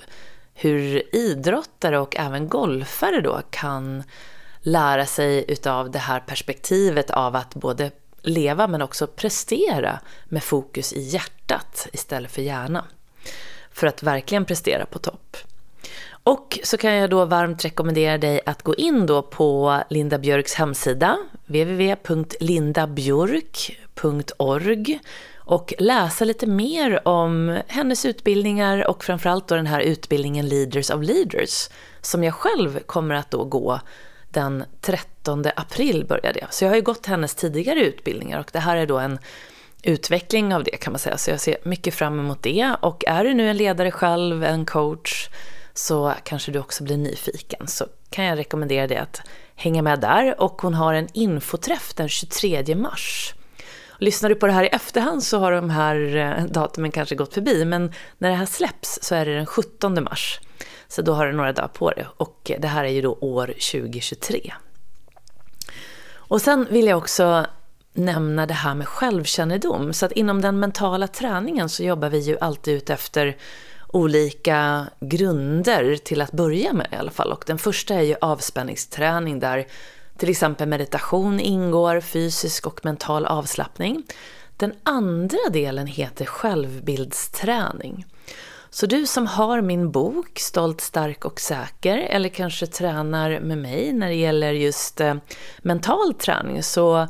hur idrottare och även golfare då kan lära sig utav det här perspektivet av att både leva men också prestera med fokus i hjärtat istället för hjärna. För att verkligen prestera på topp. Och så kan jag då varmt rekommendera dig att gå in då på Linda Björks hemsida, www.lindabjörk.org och läsa lite mer om hennes utbildningar och framförallt då den här utbildningen Leaders of Leaders som jag själv kommer att då gå den 13 april började jag. Så jag har ju gått hennes tidigare utbildningar och det här är då en utveckling av det kan man säga. Så jag ser mycket fram emot det. Och är du nu en ledare själv, en coach, så kanske du också blir nyfiken. Så kan jag rekommendera dig att hänga med där. Och hon har en infoträff den 23 mars. Lyssnar du på det här i efterhand så har de här eh, datumen kanske gått förbi. Men när det här släpps så är det den 17 mars. Så då har du några dagar på dig. Och det här är ju då år 2023. Och sen vill jag också nämna det här med självkännedom. Så att inom den mentala träningen så jobbar vi ju alltid ut efter olika grunder till att börja med i alla fall. Och den första är ju avspänningsträning där till exempel meditation ingår, fysisk och mental avslappning. Den andra delen heter självbildsträning. Så du som har min bok Stolt, stark och säker eller kanske tränar med mig när det gäller just eh, mental träning så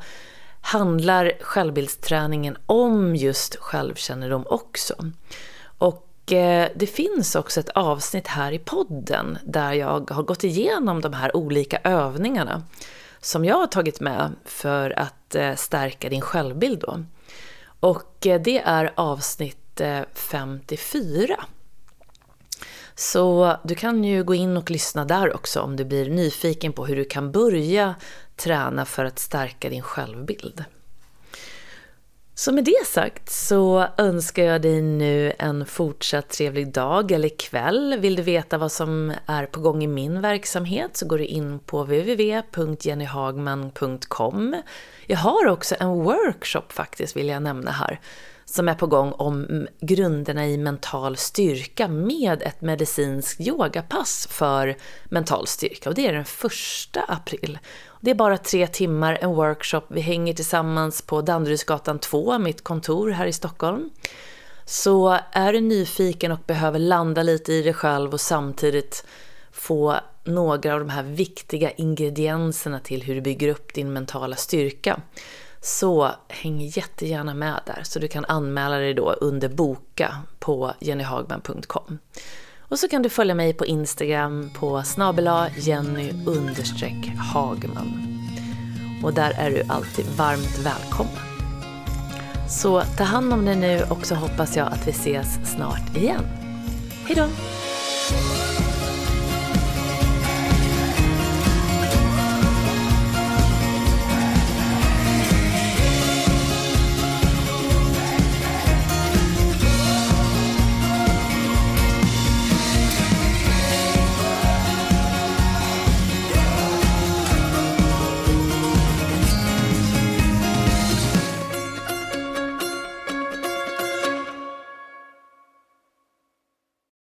handlar självbildsträningen om just självkännedom också. Och eh, det finns också ett avsnitt här i podden där jag har gått igenom de här olika övningarna som jag har tagit med för att eh, stärka din självbild. Då. Och eh, det är avsnitt 54. Så du kan ju gå in och lyssna där också om du blir nyfiken på hur du kan börja träna för att stärka din självbild. Så med det sagt så önskar jag dig nu en fortsatt trevlig dag eller kväll. Vill du veta vad som är på gång i min verksamhet så går du in på www.jennyhagman.com. Jag har också en workshop faktiskt vill jag nämna här som är på gång om grunderna i mental styrka med ett medicinskt yogapass för mental styrka. Och det är den första april. Det är bara tre timmar, en workshop. Vi hänger tillsammans på Danderydsgatan 2, mitt kontor här i Stockholm. Så är du nyfiken och behöver landa lite i dig själv och samtidigt få några av de här viktiga ingredienserna till hur du bygger upp din mentala styrka så häng jättegärna med där så du kan anmäla dig då under boka på jennyhagman.com. Och så kan du följa mig på Instagram på snabela Jenny Hagman. Och där är du alltid varmt välkommen. Så ta hand om dig nu och så hoppas jag att vi ses snart igen. Hejdå!